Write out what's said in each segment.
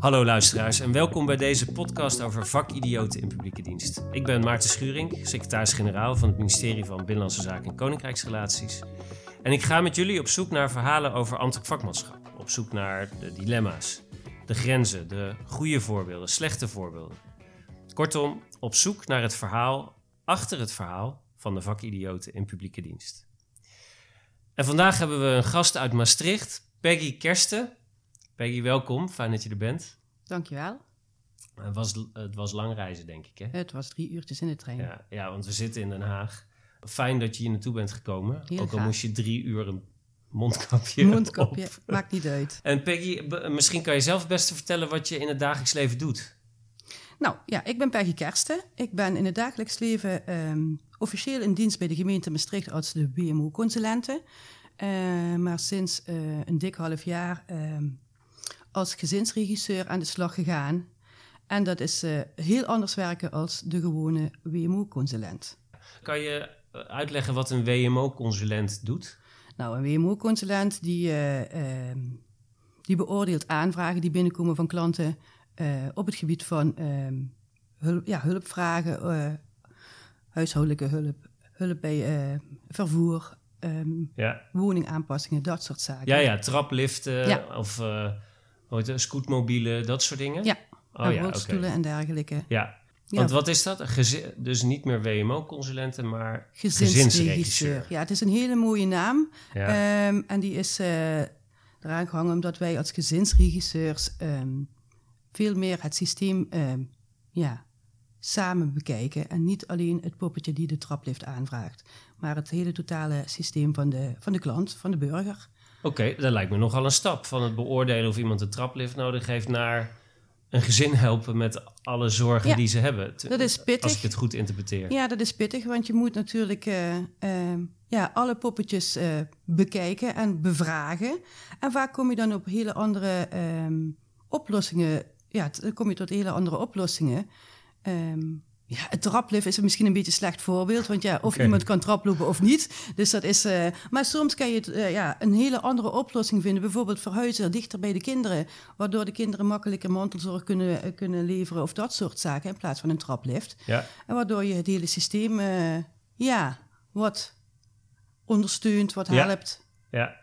Hallo luisteraars en welkom bij deze podcast over vakidioten in publieke dienst. Ik ben Maarten Schuring, secretaris-generaal van het ministerie van Binnenlandse Zaken en Koninkrijksrelaties. En ik ga met jullie op zoek naar verhalen over ambtelijk vakmanschap. Op zoek naar de dilemma's, de grenzen, de goede voorbeelden, slechte voorbeelden. Kortom, op zoek naar het verhaal achter het verhaal van de vakidioten in publieke dienst. En vandaag hebben we een gast uit Maastricht, Peggy Kersten. Peggy, welkom. Fijn dat je er bent. Dankjewel. Het was, het was lang reizen, denk ik, hè? Het was drie uurtjes in de trein. Ja, ja, want we zitten in Den Haag. Fijn dat je hier naartoe bent gekomen. Heel Ook al graag. moest je drie uur een mondkapje Mondkapje, op. maakt niet uit. En Peggy, misschien kan je zelf het beste vertellen wat je in het dagelijks leven doet. Nou ja, ik ben Peggy Kersten. Ik ben in het dagelijks leven ehm, officieel in dienst bij de gemeente Maastricht als de WMO-consulente. Eh, maar sinds eh, een dik half jaar ehm, als gezinsregisseur aan de slag gegaan. En dat is eh, heel anders werken als de gewone WMO-consulent. Kan je eh, uitleggen wat een WMO-consulent doet? Nou, een WMO-consulent die, eh, ehm, die beoordeelt aanvragen die binnenkomen van klanten op het gebied van ehm, hulp, ja, hulpvragen, huishoudelijke hulp, hulp bij vervoer, ehm, Ja, woningaanpassingen, dat soort zaken. ja, ja trapliften Ja. of hoe scootmobielen, dat soort dingen? Ja, oh, en ja, rolstoelen en dergelijke. Ja, Ja. want wat is dat? Gezi- dus niet meer WMO-consulenten, maar Gezinsregisseur. gezinsregisseur. Ja, het is een hele mooie naam. Ja. Ehm, en die is eh, eraan gehangen omdat wij als gezinsregisseurs ehm, veel meer het systeem ehm, ja, samen bekijken. En niet alleen het poppetje die de traplift aanvraagt, maar het hele totale systeem van de, van de klant, van de burger. Oké, dat lijkt me nogal een stap. Van het beoordelen of iemand een traplift nodig heeft naar een gezin helpen met alle zorgen Ja, die ze hebben. Dat is pittig. Als ik het goed interpreteer. Ja, dat is pittig, want je moet natuurlijk eh, ehm, ja, alle poppetjes eh, bekijken en bevragen. En vaak kom je dan op hele andere ehm, oplossingen. Ja, dan kom je tot hele andere oplossingen. Ehm, ja, het traplift is misschien een beetje een slecht voorbeeld, want ja, of iemand kan traplopen of niet. Dus dat is. eh, maar soms kan je eh, ja, een hele andere oplossing vinden. Bijvoorbeeld verhuizen dichter bij de kinderen, waardoor de kinderen makkelijker mantelzorg kunnen, eh, kunnen leveren of dat soort zaken in plaats van een traplift. Ja. En waardoor je het hele systeem, ja, wat ondersteunt, wat Ja. helpt. ja.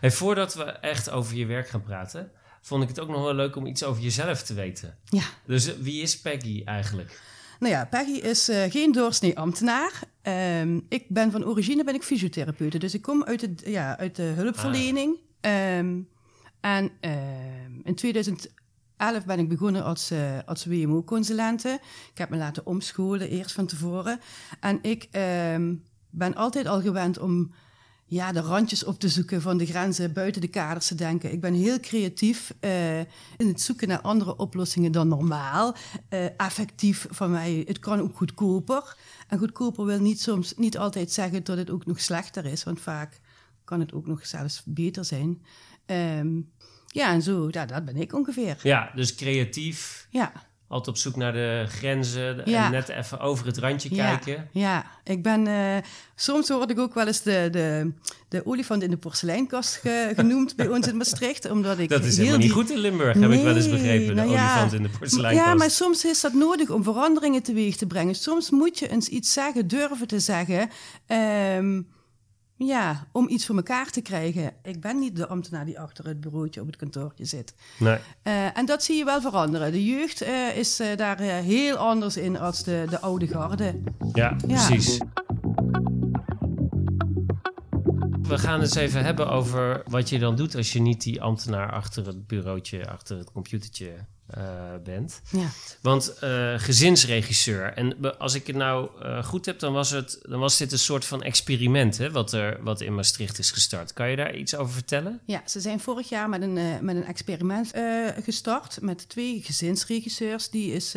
Hey, voordat we echt over je werk gaan praten, vond ik het ook nog wel leuk om iets over jezelf te weten. Ja. Dus wie is Peggy eigenlijk? Nou ja, Peggy is eh, geen doorsnee ambtenaar. Ehm, ik ben van origine ben ik fysiotherapeute, dus ik kom uit, het, ja, uit de hulpverlening. Ehm, en ehm, in 2011 ben ik begonnen als, eh, als WMO-consulente. Ik heb me laten omscholen eerst van tevoren. En ik ben altijd al gewend om ja, de randjes op te zoeken van de grenzen, buiten de kaders te denken. Ik ben heel creatief eh, in het zoeken naar andere oplossingen dan normaal. Eh, affectief van mij, het kan ook goedkoper. En goedkoper wil niet, soms, niet altijd zeggen dat het ook nog slechter is, want vaak kan het ook nog zelfs beter zijn. Ehm, ja, en zo, ja, dat ben ik ongeveer. Ja, dus creatief, Ja. Altijd op zoek naar de grenzen Ja. en net even over het randje Ja, kijken. ja, ik ben. eh, soms word ik ook wel eens de, de, de olifant in de porseleinkast ge- genoemd bij ons in Maastricht. Omdat ik Dat is heel helemaal niet die- goed in Limburg, heb ik wel eens Nee, begrepen. De nou ja. olifant in de porseleinkast. Ja, maar soms is dat nodig om veranderingen teweeg te brengen. Soms moet je eens iets zeggen, durven te zeggen. ehm, ja, om iets voor elkaar te krijgen. Ik ben niet de ambtenaar die achter het bureautje op het kantoortje zit. Nee. Eh, en dat zie je wel veranderen. De jeugd eh, is eh, daar heel anders in als de, de oude garde. Ja, Ja. precies. We gaan het eens even hebben over wat je dan doet als je niet die ambtenaar achter het bureautje, achter het computertje eh, bent. Ja. Want eh, gezinsregisseur, en als ik het nou eh, goed heb, dan was, het, dan was dit een soort van experiment hè, wat, er, wat in Maastricht is gestart. Kan je daar iets over vertellen? Ja, ze zijn vorig jaar met een, met een experiment gestart met twee gezinsregisseurs. Die is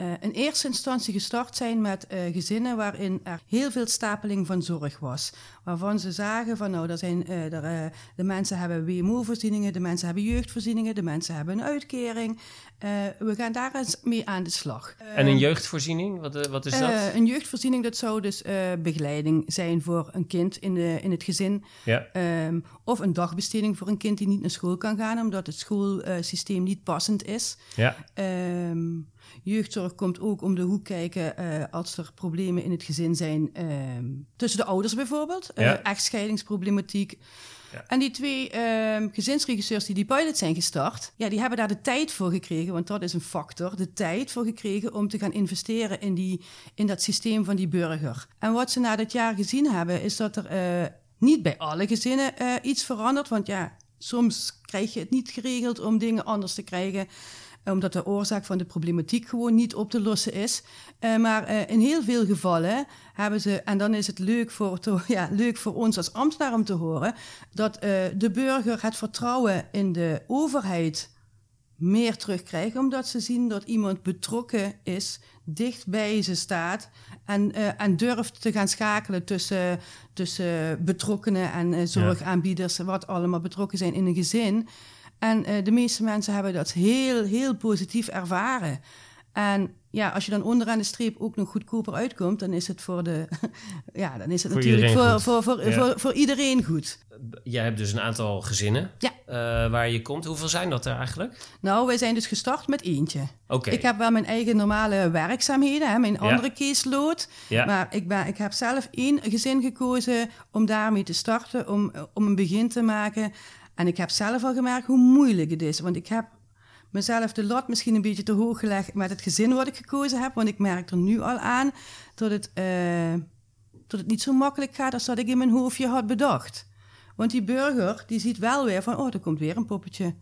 uh, in eerste instantie gestart zijn met uh, gezinnen waarin er heel veel stapeling van zorg was. Waarvan ze zagen van nou, er zijn, uh, er, de mensen hebben WMO-voorzieningen, de mensen hebben jeugdvoorzieningen, de mensen hebben een uitkering. we gaan daar eens mee aan de slag. en een jeugdvoorziening, wat, wat is dat? een jeugdvoorziening, dat zou dus begeleiding zijn voor een kind in, de, in het gezin. Ja. Um, of een dagbesteding voor een kind die niet naar school kan gaan, omdat het schoolsysteem niet passend is. Ja. Um, Jeugdzorg komt ook om de hoek kijken uh, als er problemen in het gezin zijn uh, tussen de ouders bijvoorbeeld. Ja. Echtscheidingsproblematiek. Ja. En die twee uh, gezinsregisseurs die die pilot zijn gestart, ja, die hebben daar de tijd voor gekregen, want dat is een factor, de tijd voor gekregen om te gaan investeren in, die, in dat systeem van die burger. En wat ze na dit jaar gezien hebben, is dat er niet bij alle gezinnen iets verandert, want ja, soms krijg je het niet geregeld om dingen anders te krijgen omdat de oorzaak van de problematiek gewoon niet op te lossen is. Uh, maar uh, in heel veel gevallen hebben ze, en dan is het leuk voor, ja, leuk voor ons als ambtenaar om te horen, dat uh, de burger het vertrouwen in de overheid meer terugkrijgt, omdat ze zien dat iemand betrokken is, dicht bij ze staat en, en durft te gaan schakelen tussen, tussen betrokkenen en zorgaanbieders, wat allemaal betrokken zijn in een gezin. En uh, de meeste mensen hebben dat heel, heel positief ervaren. En ja, als je dan onderaan de streep ook nog goedkoper uitkomt, dan is het voor de. ja, dan is het natuurlijk voor, voor, voor, voor, voor, iedereen goed. Jij hebt dus een aantal gezinnen ja. uh, waar je komt. Hoeveel zijn dat er eigenlijk? Nou, wij zijn dus gestart met eentje. Oké. Ik heb wel mijn eigen normale werkzaamheden, hè, mijn andere caseload. Ja. Maar ik, ben, ik heb zelf één gezin gekozen om daarmee te starten, om, om een begin te maken. En ik heb zelf al gemerkt hoe moeilijk het is. Want ik heb mezelf de lat misschien een beetje te hoog gelegd met het gezin wat ik gekozen heb. Want ik merk er nu al aan dat het, uh, dat het niet zo makkelijk gaat als dat ik in mijn hoofdje had bedacht. Want die burger die ziet wel weer van, oh, er komt weer een poppetje.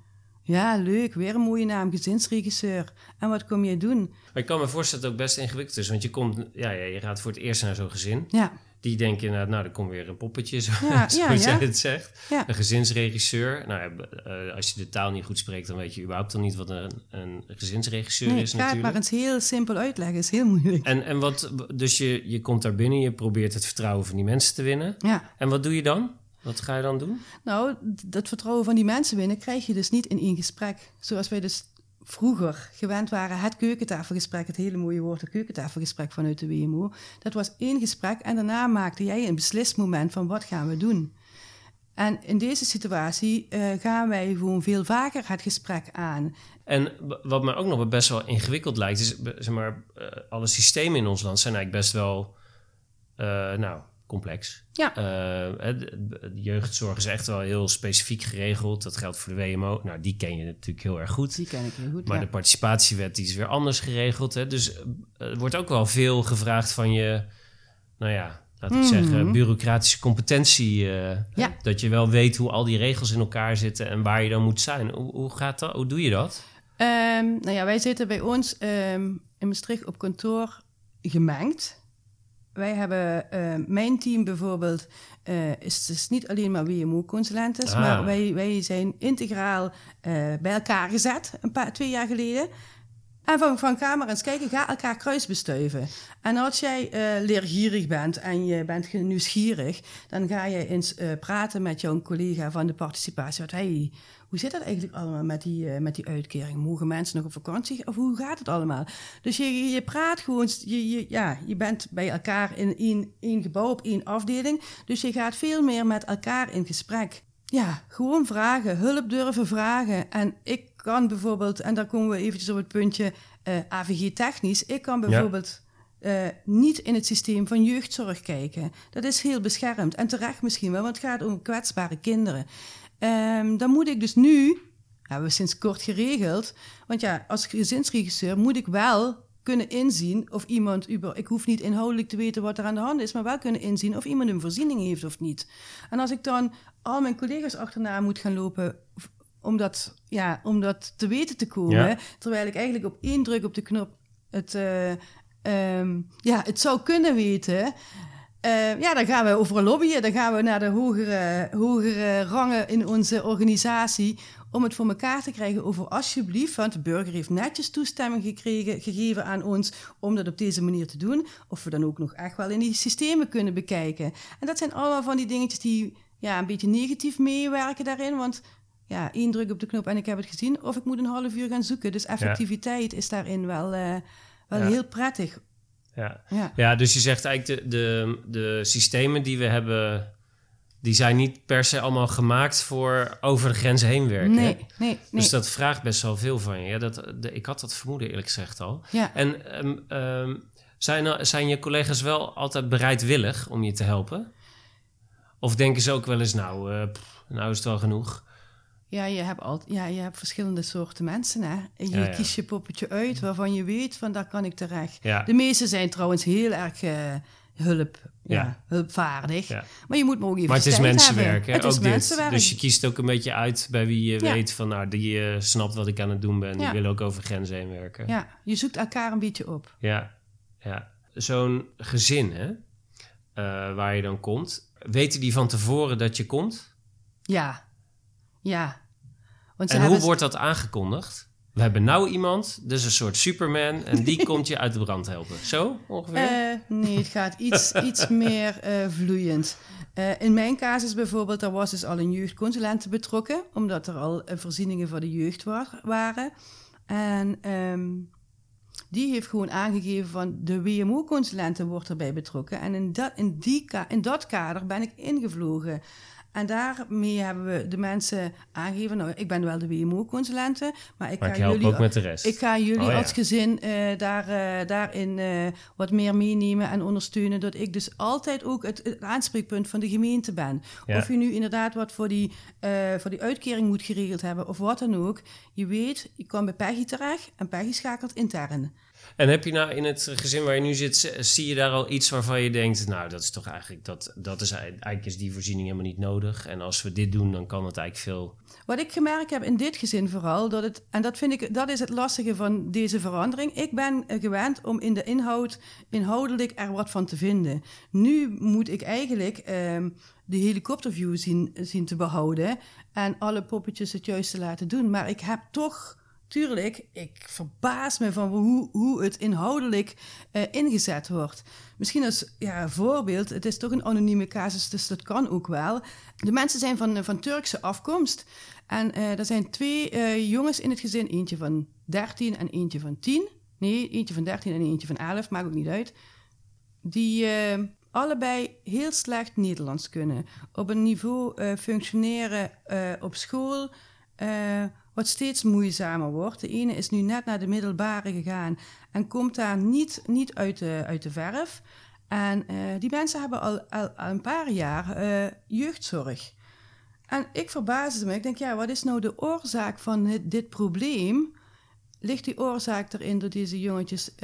Ja, leuk, weer een mooie naam, gezinsregisseur. En wat kom je doen? Maar ik kan me voorstellen dat het ook best ingewikkeld is. Want je, komt, ja, ja, je gaat voor het eerst naar zo'n gezin. Ja die denken inderdaad, nou, er komt weer een poppetje, zo, ja, zoals ja, jij het zegt. Een gezinsregisseur. Nou, uh, als je de taal niet goed spreekt, dan weet je überhaupt dan niet wat een, een gezinsregisseur nee, is natuurlijk. het maar eens heel simpel uitleggen, is heel moeilijk. En, en wat, dus je, je komt daar binnen, je probeert het vertrouwen van die mensen te winnen. Ja. En wat doe je dan? Wat ga je dan doen? Nou, dat vertrouwen van die mensen winnen krijg je dus niet in één gesprek. Zoals wij dus vroeger gewend waren, het keukentafelgesprek, het hele mooie woord, het keukentafelgesprek vanuit de WMO. Dat was één gesprek en daarna maakte jij een beslismoment van wat gaan we doen. En in deze situatie uh, gaan wij gewoon veel vaker het gesprek aan. En wat me ook nog best wel ingewikkeld lijkt, is zeg maar, uh, alle systemen in ons land zijn eigenlijk best wel, uh, nou, complex. Ja. Uh, de, jeugdzorg is echt wel heel specifiek geregeld. Dat geldt voor de WMO. Nou, die ken je natuurlijk heel erg goed. Die ken ik heel goed. Maar de participatiewet die is weer anders geregeld. Hè? Dus uh, er wordt ook wel veel gevraagd van je, nou ja, we zeggen, mhm. bureaucratische competentie. Uh, ja. Dat je wel weet hoe al die regels in elkaar zitten en waar je dan moet zijn. Hoe, hoe gaat dat? Hoe doe je dat? Um, nou ja, wij zitten bij ons um, in Maastricht op kantoor gemengd wij hebben, uh, mijn team bijvoorbeeld, uh, is dus niet alleen maar WMO-consulenten, ah. maar wij, wij zijn integraal uh, bij elkaar gezet, een paar, twee jaar geleden. En van, van camera eens kijken, ga elkaar kruisbestuiven. En als jij leergierig bent en je bent nieuwsgierig, dan ga je eens praten met jouw collega van de participatie. Wat, hey, hoe zit dat eigenlijk allemaal met die, uh, met die uitkering? Mogen mensen nog op vakantie? Of hoe gaat het allemaal? Dus je, je praat gewoon, je, je, ja, je bent bij elkaar in één, één gebouw op één afdeling. Dus je gaat veel meer met elkaar in gesprek. Ja, gewoon vragen, hulp durven vragen. En ik kan bijvoorbeeld, en daar komen we eventjes op het puntje uh, eh, AVG-technisch. Ik kan bijvoorbeeld uh, niet in het systeem van jeugdzorg kijken. Dat is heel beschermd. En terecht misschien wel, want het gaat om kwetsbare kinderen. Um, dan moet ik dus nu, hebben we sinds kort geregeld, want ja, als gezinsregisseur moet ik wel kunnen inzien of iemand, ik hoef niet inhoudelijk te weten wat er aan de hand is, maar wel kunnen inzien of iemand een voorziening heeft of niet. En als ik dan al mijn collega's achterna moet gaan lopen om dat, ja, om dat te weten te komen, terwijl ik eigenlijk op één druk op de knop het, uh, um, ja, het zou kunnen weten eh, ja, dan gaan we over lobbyen. Dan gaan we naar de hogere, hogere rangen in onze organisatie. Om het voor elkaar te krijgen over alsjeblieft. Want de burger heeft netjes toestemming gekregen, gegeven aan ons om dat op deze manier te doen. Of we dan ook nog echt wel in die systemen kunnen bekijken. En dat zijn allemaal van die dingetjes die ja, een beetje negatief meewerken daarin. Want ja, één druk op de knop en ik heb het gezien. Of ik moet een half uur gaan zoeken. Dus effectiviteit is daarin wel, uh, wel heel prettig. Ja. Ja. ja, dus je zegt eigenlijk de, de, de systemen die we hebben, die zijn niet per se allemaal gemaakt voor over de grenzen heen werken. Nee, nee, nee. Dus dat vraagt best wel veel van je. Ja, dat, de, ik had dat vermoeden eerlijk gezegd al. Ja. En um, zijn, zijn je collega's wel altijd bereidwillig om je te helpen? Of denken ze ook wel eens, nou, uh, nou is het wel genoeg? Ja, je hebt, al, ja, je hebt verschillende soorten mensen. Hè? En je kiest je poppetje uit waarvan je weet van daar kan ik terecht. De meeste zijn trouwens heel erg uh, hulp, ja. hulpvaardig. Maar je moet me ook even Maar het is mensenwerk. Hè? Het is mensenwerk. Dus je kiest ook een beetje uit bij wie je weet van nou, die uh, snapt wat ik aan het doen ben. Die wil ook over grenzen heen werken. Ja, je zoekt elkaar een beetje op. Ja, ja. Zo'n gezin hè, uh, waar je dan komt, weten die van tevoren dat je komt? Ja, ja. Want en hoe wordt dat aangekondigd? We hebben nou iemand, dus een soort Superman, en die komt je uit de brand helpen. Zo ongeveer? Uh, nee, het gaat iets, iets meer uh, vloeiend. Uh, in mijn casus bijvoorbeeld, daar was dus al een jeugdconsulente betrokken, omdat er al voorzieningen voor de jeugd war, waren. En um, die heeft gewoon aangegeven van de WMO-consulente wordt erbij betrokken. En in dat, in, die, in dat kader ben ik ingevlogen. En daarmee hebben we de mensen aangegeven, nou, ik ben wel de WMO-consulente, maar ik ga jullie ook met de rest. Ik ga jullie oh, als gezin uh, daar, uh, daarin uh, wat meer meenemen en ondersteunen, dat ik dus altijd ook het, het aanspreekpunt van de gemeente ben. Ja. Of je nu inderdaad wat voor die, voor die uitkering moet geregeld hebben of wat dan ook. Je weet, je kan bij Peggy terecht en Peggy schakelt intern. En heb je nou in het gezin waar je nu zit, zie je daar al iets waarvan je denkt, nou, dat is toch eigenlijk, dat, dat is eigenlijk is die voorziening helemaal niet nodig. En als we dit doen, dan kan het eigenlijk veel. Wat ik gemerkt heb in dit gezin vooral, dat het, en dat vind ik, dat is het lastige van deze verandering. Ik ben gewend om in de inhoud, inhoudelijk er wat van te vinden. Nu moet ik eigenlijk um, de helikopterview zien, zien te behouden en alle poppetjes het juiste laten doen. Maar ik heb toch tuurlijk, ik verbaas me van hoe, hoe het inhoudelijk uh, ingezet wordt. Misschien als ja, voorbeeld, het is toch een anonieme casus, dus dat kan ook wel. De mensen zijn van, van Turkse afkomst. En uh, er zijn twee uh, jongens in het gezin, eentje van 13 en eentje van 10. Nee, eentje van 13 en eentje van 11, maakt ook niet uit. Die allebei heel slecht Nederlands kunnen. Op een niveau functioneren op school wat steeds moeizamer wordt. De ene is nu net naar de middelbare gegaan en komt daar niet, niet uit, de, uit de verf. En uh, die mensen hebben al, al, een paar jaar uh, jeugdzorg. En ik verbaasde me. Ik denk, ja, wat is nou de oorzaak van dit probleem? Ligt die oorzaak erin dat deze jongetjes uh,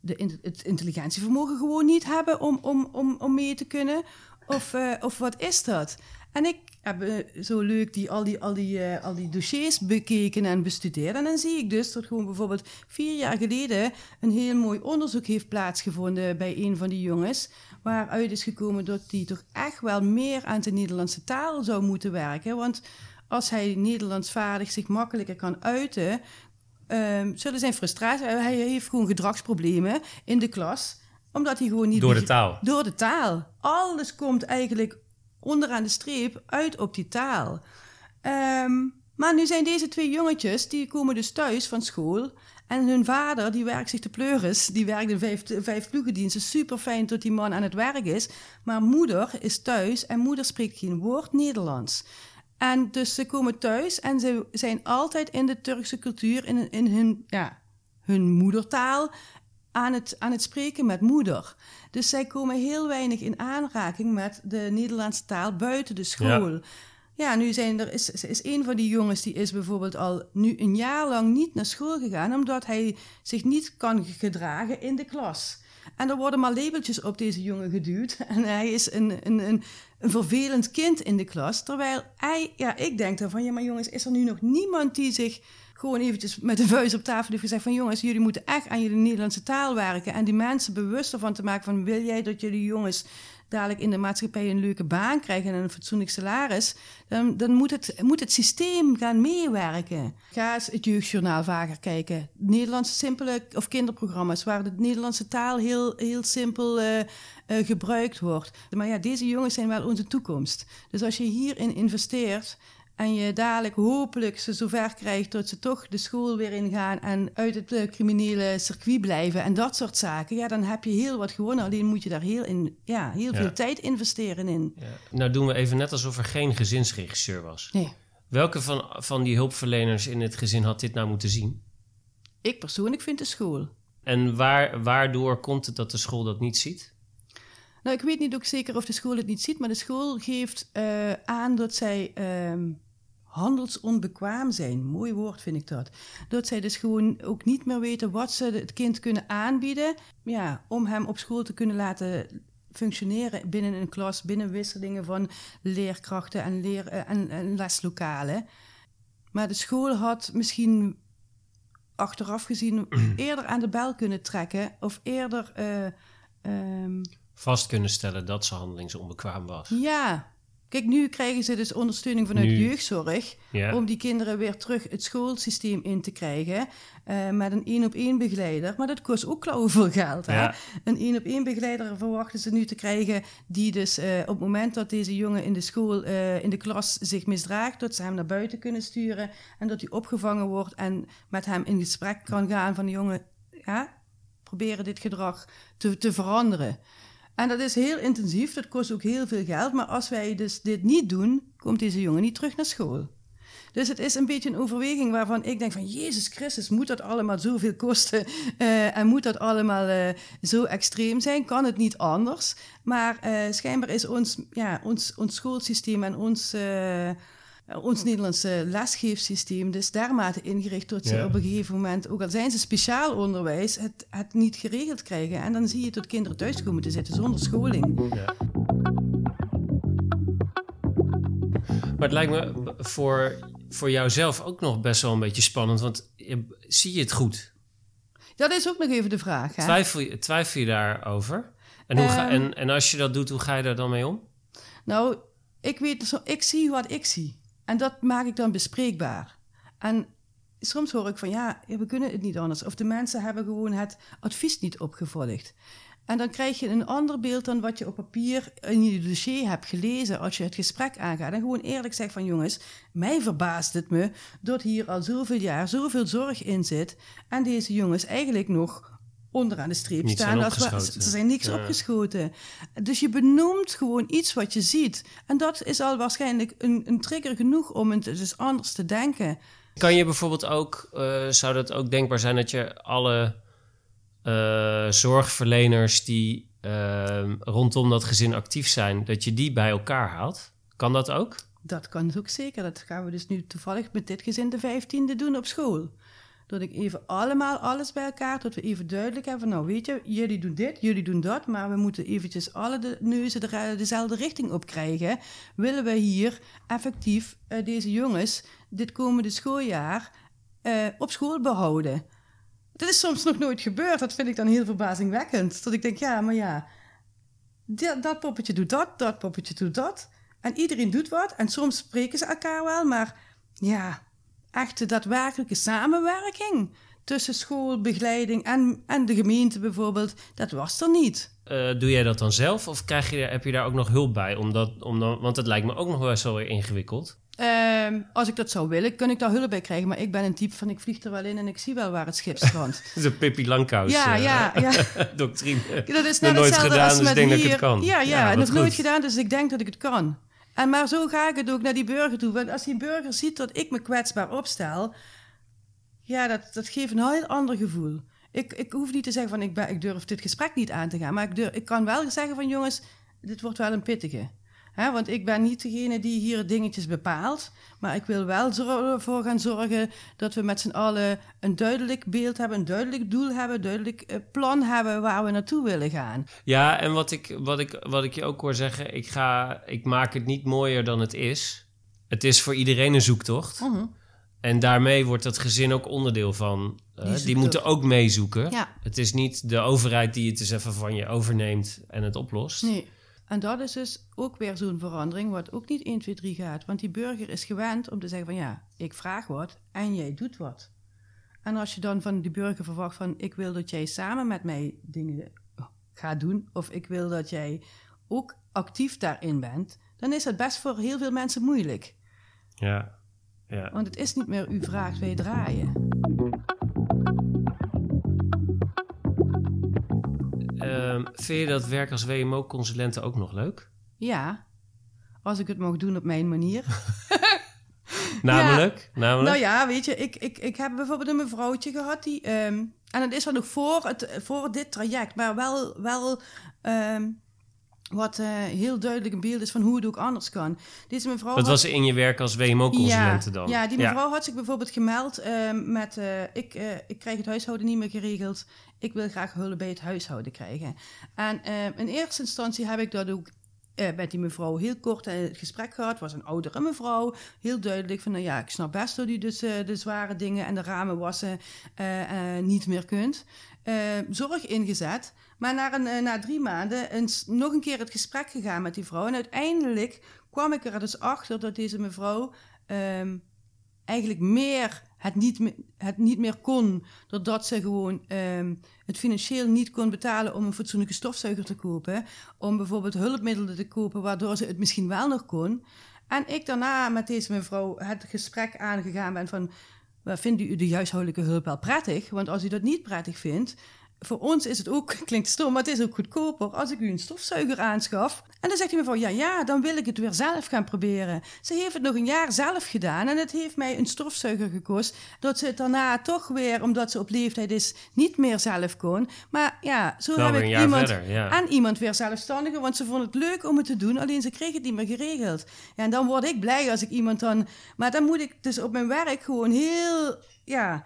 de, het intelligentievermogen gewoon niet hebben om, om, om, om mee te kunnen? Of, of wat is dat? En ik heb uh, zo leuk die, al, die, al, die, uh, al die dossiers bekeken en bestudeerd. En dan zie ik dus dat gewoon bijvoorbeeld vier jaar geleden een heel mooi onderzoek heeft plaatsgevonden bij een van die jongens. Waaruit is gekomen dat hij toch echt wel meer aan de Nederlandse taal zou moeten werken. Want als hij Nederlands vaardig zich makkelijker kan uiten, um, zullen zijn frustratie. Hij heeft gewoon gedragsproblemen in de klas omdat hij gewoon niet... Door de taal. Door de taal. Alles komt eigenlijk onderaan de streep uit op die taal. Um, maar nu zijn deze twee jongetjes, die komen dus thuis van school. En hun vader, die werkt zich te pleuris, die werkt in vijf, vijf ploegendiensten. Super fijn dat die man aan het werk is. Maar moeder is thuis en moeder spreekt geen woord Nederlands. En dus ze komen thuis en ze zijn altijd in de Turkse cultuur, in, in hun, ja, hun moedertaal aan het, aan het spreken met moeder. Dus zij komen heel weinig in aanraking met de Nederlandse taal buiten de school. Ja. Ja, nu zijn er, is, is een van die jongens die is bijvoorbeeld al nu een jaar lang niet naar school gegaan, omdat hij zich niet kan gedragen in de klas. En er worden maar labeltjes op deze jongen geduwd. En hij is een, een, een, een vervelend kind in de klas. Terwijl hij, ja, ik denk dan van, ja, maar jongens, is er nu nog niemand die zich gewoon eventjes met de vuist op tafel heeft gezegd van jongens, jullie moeten echt aan jullie Nederlandse taal werken en die mensen bewust ervan te maken van wil jij dat jullie jongens dadelijk in de maatschappij een leuke baan krijgen en een fatsoenlijk salaris, dan, dan moet, het, moet het systeem gaan meewerken. Ga eens het jeugdjournaal vaker kijken. Nederlandse simpele of kinderprogramma's waar de Nederlandse taal heel, heel simpel uh, uh, gebruikt wordt. Maar ja, deze jongens zijn wel onze toekomst. Dus als je hierin investeert, en je dadelijk hopelijk ze zover krijgt dat ze toch de school weer ingaan en uit het uh, criminele circuit blijven en dat soort zaken, ja, dan heb je heel wat gewonnen. Alleen moet je daar heel, in, ja, heel veel tijd investeren in. Ja. Nou doen we even net alsof er geen gezinsregisseur was. Nee. Welke van, van die hulpverleners in het gezin had dit nou moeten zien? Ik persoonlijk vind de school. En waar, waardoor komt het dat de school dat niet ziet? Nou, ik weet niet ook zeker of de school het niet ziet, maar de school geeft uh, aan dat zij uh, handelsonbekwaam zijn. Mooi woord vind ik dat. Dat zij dus gewoon ook niet meer weten wat ze het kind kunnen aanbieden. Ja, om hem op school te kunnen laten functioneren binnen een klas, binnen wisselingen van leerkrachten en, leer, eh, en, en leslokalen. Maar de school had misschien achteraf gezien eerder aan de bel kunnen trekken of eerder. Uh, Vast kunnen stellen dat ze handelingsonbekwaam was. Ja, Kijk, nu krijgen ze dus ondersteuning vanuit nu. jeugdzorg om die kinderen weer terug het schoolsysteem in te krijgen uh, met een één op één begeleider. Maar dat kost ook veel geld. Hè? Een één op één begeleider verwachten ze nu te krijgen die dus uh, op het moment dat deze jongen in de school, uh, in de klas zich misdraagt, dat ze hem naar buiten kunnen sturen en dat hij opgevangen wordt en met hem in gesprek kan gaan van de jongen, ja, proberen dit gedrag te, te veranderen. En dat is heel intensief, dat kost ook heel veel geld. Maar als wij dus dit niet doen, komt deze jongen niet terug naar school. Dus het is een beetje een overweging waarvan ik denk van... Jezus Christus, moet dat allemaal zoveel kosten? Uh, en moet dat allemaal uh, zo extreem zijn? Kan het niet anders? Maar uh, schijnbaar is ons, ja, ons, ons schoolsysteem en ons eh, ons Nederlandse lesgeefsysteem dus dermate ingericht dat ze op een gegeven moment, ook al zijn ze speciaal onderwijs, het, het niet geregeld krijgen. En dan zie je dat kinderen thuis komen te zitten zonder scholing. Ja. Maar het lijkt me voor, voor jouzelf ook nog best wel een beetje spannend, want zie je het goed? Dat is ook nog even de vraag. Hè? Twijfel, je, twijfel je daarover? En, hoe ga, ehm. en, en als je dat doet, hoe ga je daar dan mee om? Nou, ik weet, ik zie wat ik zie. En dat maak ik dan bespreekbaar. En soms hoor ik van ja, we kunnen het niet anders. Of de mensen hebben gewoon het advies niet opgevolgd. En dan krijg je een ander beeld dan wat je op papier in je dossier hebt gelezen als je het gesprek aangaat. En gewoon eerlijk zegt van jongens, mij verbaast het me dat hier al zoveel jaar zoveel zorg in zit. En deze jongens eigenlijk nog onderaan de streep staan. Als we, er zijn niks opgeschoten. Dus je benoemt gewoon iets wat je ziet. En dat is al waarschijnlijk een, een trigger genoeg om het dus anders te denken. Kan je bijvoorbeeld ook, uh, zou dat ook denkbaar zijn dat je alle uh, zorgverleners die uh, rondom dat gezin actief zijn, dat je die bij elkaar haalt? Kan dat ook? Dat kan ook zeker. Dat gaan we dus nu toevallig met dit gezin de vijftiende doen op school. Dat ik even allemaal alles bij elkaar, dat we even duidelijk hebben van nou weet je, jullie doen dit, jullie doen dat, maar we moeten eventjes alle de neuzen de, dezelfde richting op krijgen. Willen we hier effectief uh, deze jongens dit komende schooljaar uh, op school behouden? Dat is soms nog nooit gebeurd, dat vind ik dan heel verbazingwekkend. Dat ik denk, ja, maar ja, dat poppetje doet dat, dat poppetje doet dat. En iedereen doet wat en soms spreken ze elkaar wel, maar ja, echte daadwerkelijke samenwerking tussen schoolbegeleiding en, en de gemeente bijvoorbeeld, dat was er niet. Uh, doe jij dat dan zelf of krijg je, heb je daar ook nog hulp bij? Omdat, om dan, want het lijkt me ook nog wel weer ingewikkeld. Uh, als ik dat zou willen, kan ik daar hulp bij krijgen. Maar ik ben een type van ik vlieg er wel in en ik zie wel waar het schip strandt. de Pippi Langkous ja, uh, ja, ja. doctrine. Dat is net nooit gedaan, als dus ik denk hier. dat ik het kan. Ja, ja, nooit gedaan, dus ik denk dat ik het kan. En maar zo ga ik het ook naar die burger toe. Want als die burger ziet dat ik me kwetsbaar opstel, ja, dat, dat geeft een heel ander gevoel. Ik, ik hoef niet te zeggen van ik, ben, ik durf dit gesprek niet aan te gaan, maar ik, durf, ik kan wel zeggen van jongens, dit wordt wel een pittige. He, want ik ben niet degene die hier dingetjes bepaalt. Maar ik wil wel ervoor gaan zorgen dat we met z'n allen een duidelijk beeld hebben, een duidelijk doel hebben, een duidelijk eh, plan hebben waar we naartoe willen gaan. Ja, en wat ik, wat ik, wat ik je ook hoor zeggen, ik, ga, ik maak het niet mooier dan het is. Het is voor iedereen een zoektocht. Mhm. En daarmee wordt dat gezin ook onderdeel van. eh, Die moeten ook meezoeken. Ja. Het is niet de overheid die het eens even van je overneemt en het oplost. Nee. En dat is dus ook weer zo'n verandering, wat ook niet 1, 2, 3 gaat. Want die burger is gewend om te zeggen van ja, ik vraag wat en jij doet wat. En als je dan van die burger verwacht van ik wil dat jij samen met mij dingen gaat doen, of ik wil dat jij ook actief daarin bent, dan is dat best voor heel veel mensen moeilijk. Ja. ja. Want het is niet meer u vraagt, wij draaien. Ehm, vind je dat werk als WMO-consulente ook nog leuk? Ja, als ik het mag doen op mijn manier. Namelijk? Namelijk? Nou ja, weet je, ik, ik, ik heb bijvoorbeeld een mevrouwtje gehad die. ehm, en dat is dan nog voor, het, voor dit traject, maar wel, wel ehm, wat eh, heel duidelijk een beeld is van hoe het ook anders kan. Deze mevrouw. Wat had- was in je werk als WMO-consulente dan? Ja, die mevrouw had zich bijvoorbeeld gemeld met... eh, ik, eh, ik krijg het huishouden niet meer geregeld. Ik wil graag hulp bij het huishouden krijgen. En ehm, in eerste instantie heb ik dat ook eh, met die mevrouw heel kort eh, het gesprek gehad. was een oudere mevrouw. Heel duidelijk van, nou ja, ik snap best dat u dus eh, de zware dingen en de ramen wassen eh, eh, niet meer kunt. Eh, zorg ingezet. Maar na, een, eh, na drie maanden nog een keer het gesprek gegaan met die vrouw. En uiteindelijk kwam ik er dus achter dat deze mevrouw ehm, eigenlijk meer het niet, het niet meer kon. Doordat ze gewoon ehm, het financieel niet kon betalen om een fatsoenlijke stofzuiger te kopen. Om bijvoorbeeld hulpmiddelen te kopen, waardoor ze het misschien wel nog kon. En ik daarna met deze mevrouw het gesprek aangegaan ben van... "Maar Vindt u de huishoudelijke hulp wel prettig? Want als u dat niet prettig vindt, voor ons is het ook, klinkt stom, maar het is ook goedkoper als ik u een stofzuiger aanschaf. En dan zegt die mevrouw, ja, ja, dan wil ik het weer zelf gaan proberen. Ze heeft het nog een jaar zelf gedaan en het heeft mij een stofzuiger gekost. Dat ze het daarna toch weer, omdat ze op leeftijd is, niet meer zelf kon. Maar ja, zo heb ik iemand verder, ja. iemand weer zelfstandiger, want ze vond het leuk om het te doen, alleen ze kreeg het niet meer geregeld. Ja, en dan word ik blij als ik iemand dan... Maar dan moet ik dus op mijn werk gewoon heel, ja...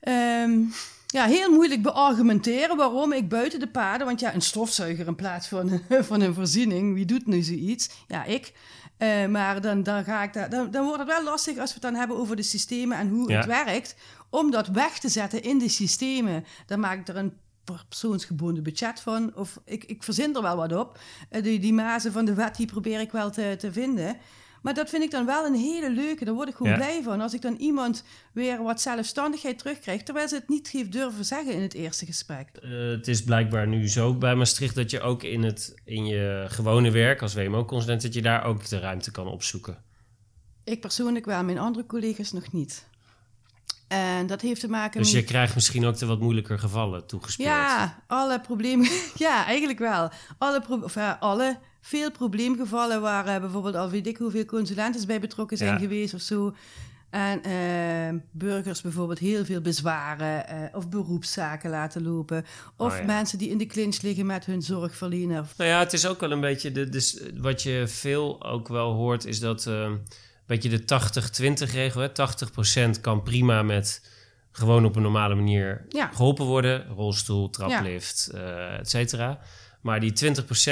ehm, ja, heel moeilijk beargumenteren waarom ik buiten de paden... Want ja, een stofzuiger in plaats van, van een voorziening, wie doet nu zoiets? Ja, ik. Eh, maar dan, dan, ga ik daar, dan, dan wordt het wel lastig als we het dan hebben over de systemen en hoe Ja. het werkt. Om dat weg te zetten in de systemen. Dan maak ik er een persoonsgebonden budget van. Of ik, ik verzin er wel wat op. Eh, die, die mazen van de wet, die probeer ik wel te, te vinden. Maar dat vind ik dan wel een hele leuke. Daar word ik gewoon Ja. blij van. Als ik dan iemand weer wat zelfstandigheid terugkrijg. Terwijl ze het niet heeft durven zeggen in het eerste gesprek. Eh, het is blijkbaar nu zo bij Maastricht dat je ook in, het, in je gewone werk als WMO-consulent... dat je daar ook de ruimte kan opzoeken. Ik persoonlijk wel, mijn andere collega's nog niet. En dat heeft te maken Dus met... je krijgt misschien ook de wat moeilijker gevallen toegespeeld. Ja, alle problemen. ja, eigenlijk wel. Alle, pro- of, ja, alle veel probleemgevallen waar eh, bijvoorbeeld al weet ik hoeveel consulenten bij betrokken zijn Ja. geweest of zo. En eh, burgers bijvoorbeeld heel veel bezwaren eh, of beroepszaken laten lopen. Of Oh, ja. mensen die in de clinch liggen met hun zorgverlener. Nou ja, het is ook wel een beetje... De, dus wat je veel ook wel hoort is dat... een beetje de 80-20 regel. Hè? 80% kan prima met gewoon op een normale manier Ja. geholpen worden. Rolstoel, traplift, eh et cetera. Maar die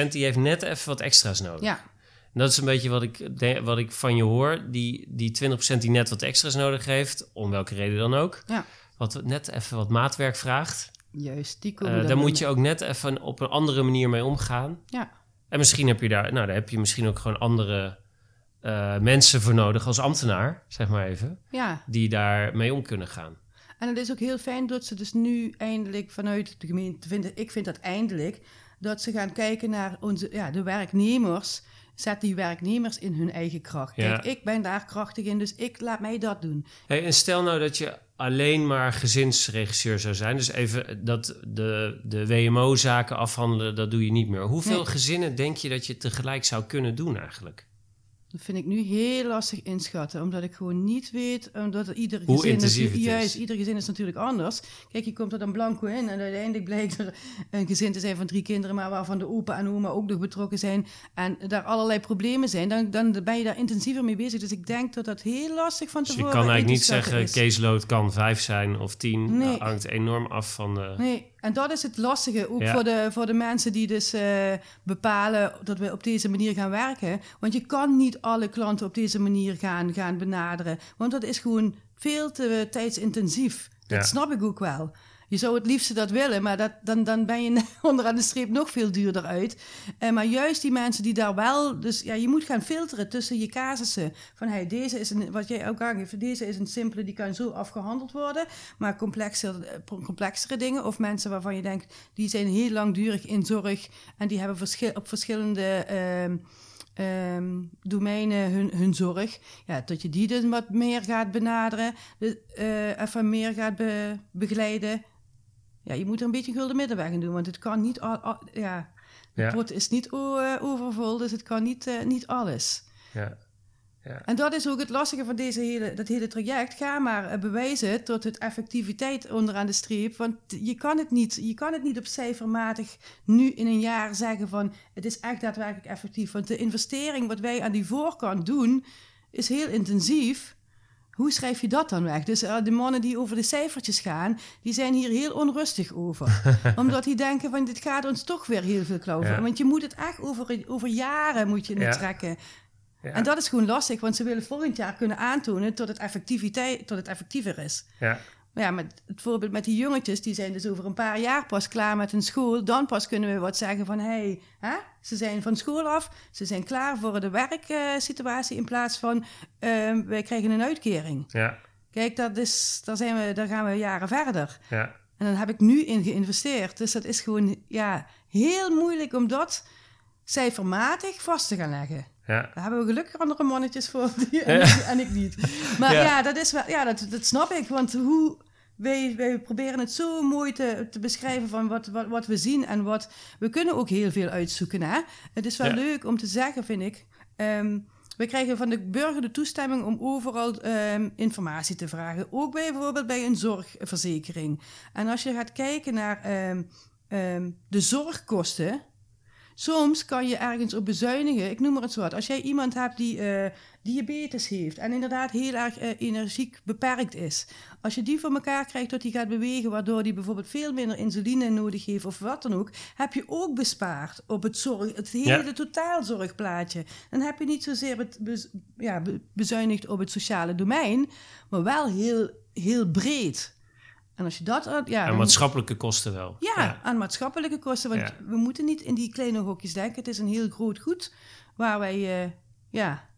20% die heeft net even wat extra's nodig. Ja, En dat is een beetje wat ik, wat ik van je hoor. Die, die 20% die net wat extra's nodig heeft, om welke reden dan ook. ja, Wat net even wat maatwerk vraagt. juist. Die komen Eh daar moet je ook net even op een andere manier mee omgaan. Ja, En misschien heb je daar, nou, daar heb je misschien ook gewoon andere eh, mensen voor nodig als ambtenaar, zeg maar even, ja. die daar mee om kunnen gaan. En het is ook heel fijn dat ze dus nu eindelijk vanuit de gemeente vinden, ik vind dat eindelijk, dat ze gaan kijken naar onze, ja, de werknemers. Zet die werknemers in hun eigen kracht. Ja. Kijk, ik ben daar krachtig in, dus ik laat mij dat doen. Hey, en stel nou dat je alleen maar gezinsregisseur zou zijn, dus even dat de, de WMO-zaken afhandelen, dat doe je niet meer. Hoeveel Nee. gezinnen denk je dat je tegelijk zou kunnen doen eigenlijk? Dat vind ik nu heel lastig inschatten, omdat ik gewoon niet weet, omdat ieder Hoe gezin is. juist, ieder gezin is natuurlijk anders. Kijk, je komt er dan blanco in en uiteindelijk blijkt er een gezin te zijn van drie kinderen, maar waarvan de opa en oma ook nog betrokken zijn en daar allerlei problemen zijn, dan, dan ben je daar intensiever mee bezig. Dus ik denk dat dat heel lastig van Dus je tevoren kan eigenlijk niet zeggen, is. caseload kan vijf zijn of tien. Nee. Dat hangt enorm af van de... Nee, En dat is het lastige, ook voor, de, voor de mensen die dus uh, bepalen dat we op deze manier gaan werken. Want je kan niet alle klanten op deze manier gaan, gaan benaderen. Want dat is gewoon veel te tijdsintensief. Dat snap ik ook wel. Je zou het liefste dat willen, maar dat, dan, dan ben je onderaan de streep nog veel duurder uit. Uh, maar juist die mensen die daar wel... Dus ja, je moet gaan filteren tussen je casussen. Van hey, deze is een... Wat jij ook aangeeft, deze is een simpele, die kan zo afgehandeld worden. Maar complexere, eh, complexere dingen of mensen waarvan je denkt... die zijn heel langdurig in zorg en die hebben op verschillende... Uh, um, domeinen hun, hun zorg. Ja, dat je die dus wat meer gaat benaderen, de, uh, even meer gaat be, begeleiden. Ja, je moet er een beetje gulden middenweg in doen, want het kan niet al, al ja, het ja. is niet uh, overvol, dus het kan niet, uh, niet alles. Ja. Ja. En dat is ook het lastige van deze hele, dat hele traject. Ga maar bewijzen tot het effectiviteit onderaan de streep. Want je kan, het niet, je kan het niet op cijfermatig nu in een jaar zeggen van het is echt daadwerkelijk effectief. Want de investering wat wij aan die voorkant doen is heel intensief. Hoe schrijf je dat dan weg? Dus uh, de mannen die over de cijfertjes gaan, die zijn hier heel onrustig over. Omdat die denken van dit gaat ons toch weer heel veel klauwen. Want je moet het echt over, over jaren moet je het ja. trekken. Ja. En dat is gewoon lastig, want ze willen volgend jaar kunnen aantonen tot het, effectiviteit, tot het effectiever is. Ja. Ja, met het voorbeeld met die jongetjes, die zijn dus over een paar jaar pas klaar met hun school. Dan pas kunnen we wat zeggen van, hé, hey, ze zijn van school af, ze zijn klaar voor de werksituatie in plaats van, uh, wij krijgen een uitkering. Ja. Kijk, dat is, daar, zijn we, daar gaan we jaren verder. Ja. En dan heb ik nu in geïnvesteerd. Dus dat is gewoon ja, heel moeilijk om dat cijfermatig vast te gaan leggen. Ja. Daar hebben we gelukkig andere mannetjes voor die, en, ik, niet. Maar ja, dat, is wel, ja dat, dat snap ik. Want hoe, wij, wij proberen het zo mooi te, te beschrijven van wat, wat, wat we zien en wat... We kunnen ook heel veel uitzoeken, hè. Het is wel leuk om te zeggen, vind ik... Um, we krijgen van de burger de toestemming om overal um, informatie te vragen. Ook bijvoorbeeld bij een zorgverzekering. En als je gaat kijken naar um, de zorgkosten Soms kan je ergens op bezuinigen. Ik noem maar het zo wat. Als jij iemand hebt die uh, diabetes heeft en inderdaad heel erg uh, energiek beperkt is. Als je die voor elkaar krijgt dat hij gaat bewegen, waardoor hij bijvoorbeeld veel minder insuline nodig heeft of wat dan ook, heb je ook bespaard op het, zorg, het hele ja. totaalzorgplaatje. Dan heb je niet zozeer het bez, ja, bezuinigd op het sociale domein, maar wel heel, heel breed. En als je dat... Ja, aan maatschappelijke kosten wel. Ja, aan maatschappelijke kosten. Want we moeten niet in die kleine hokjes denken. Het is een heel groot goed waar wij uh, ja,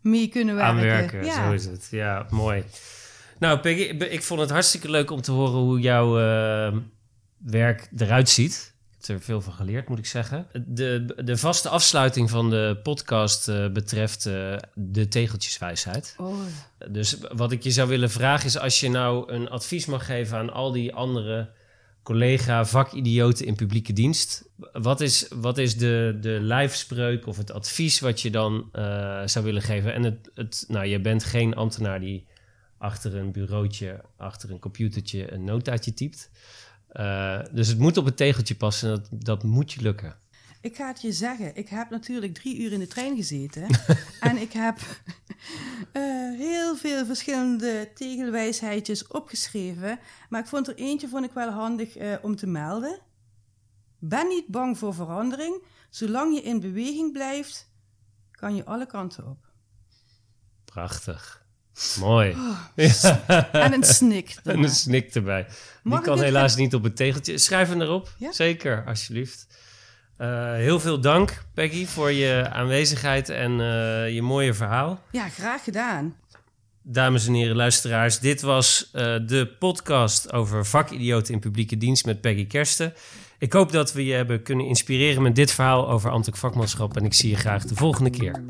mee kunnen werken. Aanwerken, ja. zo is het. Ja, mooi. Nou, Peggy, ik vond het hartstikke leuk om te horen hoe jouw uh, werk eruit ziet er veel van geleerd, moet ik zeggen. De, de vaste afsluiting van de podcast uh, betreft uh, de tegeltjeswijsheid. Oh. Dus wat ik je zou willen vragen is... als je nou een advies mag geven aan al die andere collega vakidioten in publieke dienst... wat is, wat is de, de lijfspreuk of het advies wat je dan uh, zou willen geven? En het, het, nou, je bent geen ambtenaar die achter een bureautje, achter een computertje een notaatje typt... Uh, dus het moet op het tegeltje passen en dat, dat moet je lukken. Ik ga het je zeggen. Ik heb natuurlijk drie uur in de trein gezeten. en ik heb uh, heel veel verschillende tegelwijsheidjes opgeschreven. Maar ik vond er eentje vond ik wel handig uh, om te melden. Ben niet bang voor verandering. Zolang je in beweging blijft, kan je alle kanten op. Prachtig. Mooi. Oh, en een snik erbij. En een snik erbij. Die kan helaas niet op het tegeltje. Schrijf hem erop. Ja? Zeker, alsjeblieft. Uh, heel veel dank, Peggy, voor je aanwezigheid en uh, je mooie verhaal. Ja, graag gedaan. Dames en heren luisteraars, dit was uh, de podcast over vakidioten in publieke dienst met Peggy Kersten. Ik hoop dat we je hebben kunnen inspireren met dit verhaal over ambtelijk vakmanschap en ik zie je graag de volgende keer.